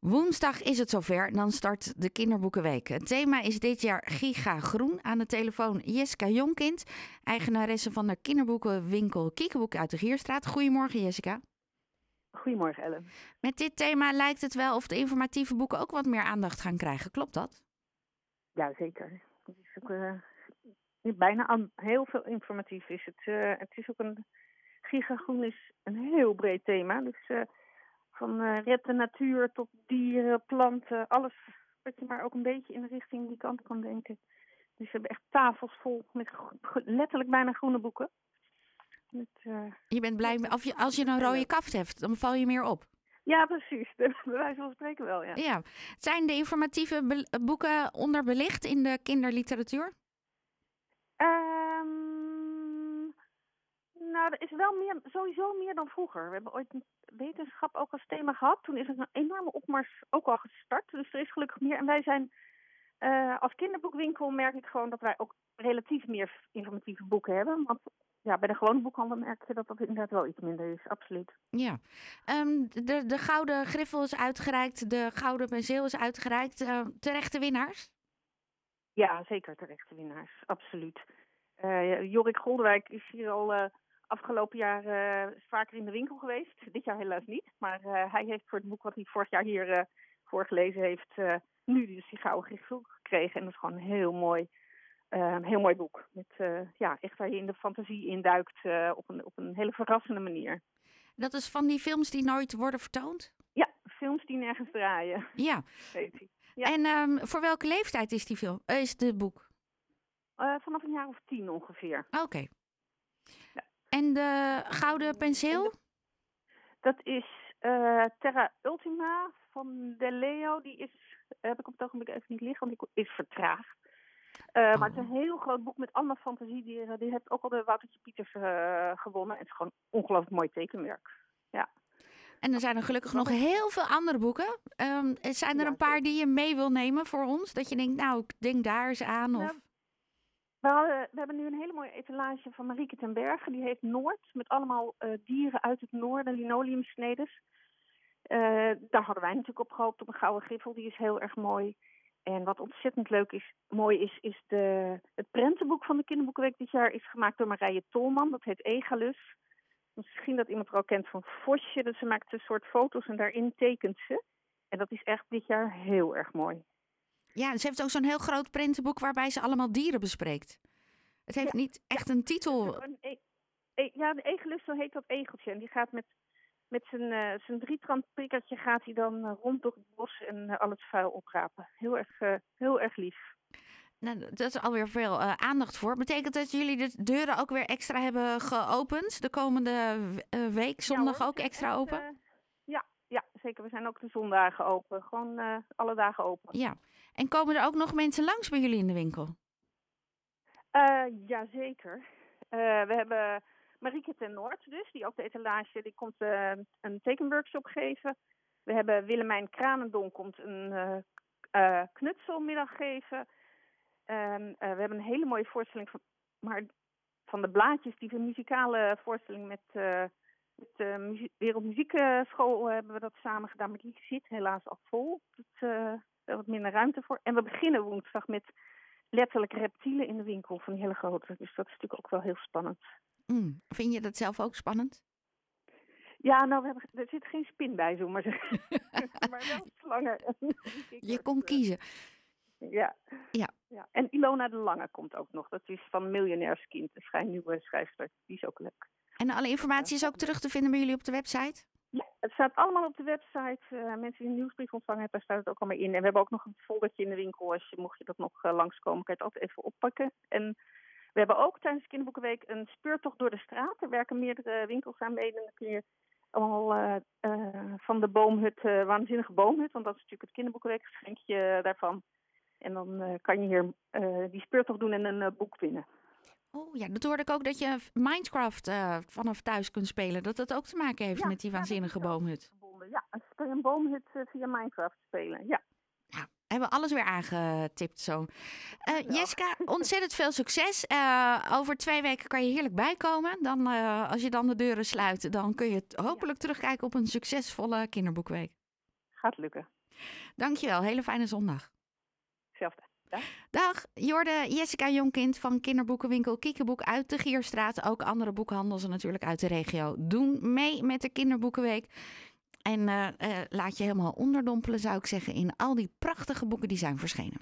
Woensdag is het zover, dan start de Kinderboekenweek. Het thema is dit jaar Giga Groen. Aan de telefoon Jessica Jonkind, eigenaresse van de kinderboekenwinkel Kiekeboek uit de Gierstraat. Goedemorgen Jessica. Goedemorgen Ellen. Met dit thema lijkt het wel of de informatieve boeken ook wat meer aandacht gaan krijgen. Klopt dat? Ja, zeker. Het is ook uh, bijna heel veel informatief. Is het, uh, het is ook een gigagroen is een heel breed thema. Dus uh, van uh, red de natuur tot dieren, planten, alles wat je maar ook een beetje in de richting die kant kan denken. Dus we hebben echt tafels vol met letterlijk bijna groene boeken. Met, uh, je bent blij als je, als je een rode kaft hebt, dan val je meer op. Ja, precies. Bij wijze van spreken wel, ja. ja. Zijn de informatieve boeken onderbelicht in de kinderliteratuur? Um, nou, er is wel meer, sowieso meer dan vroeger. We hebben ooit wetenschap ook als thema gehad. Toen is er een enorme opmars ook al gestart. Dus er is gelukkig meer. En wij zijn uh, als kinderboekwinkel merk ik gewoon dat wij ook relatief meer informatieve boeken hebben. Want ja, bij de gewone boekhandel merk je dat dat inderdaad wel iets minder is, absoluut. Ja, um, de, de gouden griffel is uitgereikt, de gouden penseel is uitgereikt. Uh, terechte winnaars? Ja, zeker terechte winnaars, absoluut. Uh, Jorik Goldewijk is hier al uh, afgelopen jaar uh, vaker in de winkel geweest. Dit jaar helaas niet, maar hij heeft voor het boek wat hij vorig jaar hier voorgelezen heeft, nu dus die gouden griffel gekregen. En dat is gewoon een heel mooi heel mooi boek. Met, ja, echt waar je in de fantasie induikt op, een, op een hele verrassende manier. Dat is van die films die nooit worden vertoond? Ja, films die nergens draaien. Ja. ja. En um, voor welke leeftijd is die film? is het boek? vanaf een jaar of tien ongeveer. Oké. Okay. Ja. En de gouden penseel? Dat is Terra Ultima van De Leo. Die is, heb ik op het ogenblik even niet liggen, want die is vertraagd. Uh, oh. Maar het is een heel groot boek met allemaal fantasiedieren. Die heeft ook al de Woutertje Pieters uh, gewonnen. En het is gewoon ongelooflijk mooi tekenwerk. Ja. En er zijn er gelukkig nog heel veel andere boeken. Um, zijn er een paar die je mee wil nemen voor ons? Dat je denkt, nou, ik denk daar eens aan. Of... We, we hebben nu een hele mooie etalage van Marieke ten Berge. Die heet Noord, met allemaal uh, dieren uit het noorden, linoleumsnedes. daar hadden wij natuurlijk op gehoopt op een gouden griffel. Die is heel erg mooi. En wat ontzettend leuk is, mooi is, is de, het prentenboek van de Kinderboekenweek dit jaar is gemaakt door Marije Tolman. Dat heet Egalus. Misschien dat iemand er al kent van Vosje. Dus ze maakt een soort foto's en daarin tekent ze. En dat is echt dit jaar heel erg mooi. Ja, ze heeft ook zo'n heel groot prentenboek waarbij ze allemaal dieren bespreekt. Het heeft ja, niet echt een titel. Een e e ja, de Egelus, zo heet dat egeltje. En die gaat met met zijn, uh, zijn drietrand prikkertje gaat hij dan uh, rond door het bos en uh, al het vuil oprapen. Heel erg, heel erg lief. Nou, dat is alweer veel aandacht voor. Betekent dat jullie de deuren ook weer extra hebben geopend? De komende week, zondag ja, ook extra echt, open? ja, ja, zeker. We zijn ook de zondagen open. Gewoon alle dagen open. Ja. En komen er ook nog mensen langs bij jullie in de winkel? Jazeker. we hebben Marieke ten Noord dus, die ook de etalage, die komt uh, een tekenworkshop geven. We hebben Willemijn Kranendon komt een uh, uh, knutselmiddag geven. En we hebben een hele mooie voorstelling van, maar van de blaadjes, die een muzikale voorstelling met, met de muzie Wereldmuziekschool hebben we dat samen gedaan. Maar die zit helaas al vol. wat minder ruimte voor. En we beginnen woensdag met letterlijk reptielen in de winkel van die hele grote. Dus dat is natuurlijk ook wel heel spannend. Mm. Vind je dat zelf ook spannend? Ja, nou, we hebben, er zit geen spin bij, zo maar zeggen. maar wel slangen. je kon kiezen. Ja. ja. ja. En Ilona de Lange komt ook nog. Dat is van Miljonairskind, een schijn nieuwe schrijfster. Die is ook leuk. En alle informatie is ook terug te vinden bij jullie op de website? Het staat allemaal op de website. Uh, mensen die een nieuwsbrief ontvangen hebben, daar staat het ook allemaal in. En we hebben ook nog een foldertje in de winkel. Als je, mocht je dat nog uh, langskomen, kan je het altijd even oppakken. En we hebben ook tijdens de Kinderboekenweek een speurtocht door de straat. Er werken meerdere winkels aan mee. En dan kun je allemaal uh, van de boomhut, waanzinnige boomhut, want dat is natuurlijk het Kinderboekenweek geschenkje daarvan. En dan kan je hier die speurtocht doen en een boek winnen. Oh ja, dat hoorde ik ook dat je Minecraft vanaf thuis kunt spelen. Dat dat ook te maken heeft ja, met die waanzinnige ja, boomhut. Ja, een boomhut via Minecraft spelen. Ja hebben we alles weer aangetipt zo. Uh, Jessica, ontzettend veel succes. Uh, over twee weken kan je heerlijk bijkomen. Dan, als je dan de deuren sluit, dan kun je hopelijk terugkijken op een succesvolle kinderboekweek. Gaat lukken. Dankjewel, hele fijne zondag. Hetzelfde. Dag. Jorde Jessica Jonkind van kinderboekenwinkel Kiekeboek uit de Gierstraat. Ook andere boekhandels natuurlijk uit de regio doen mee met de Kinderboekenweek. En uh, uh, laat je helemaal onderdompelen, zou ik zeggen, in al die prachtige boeken die zijn verschenen.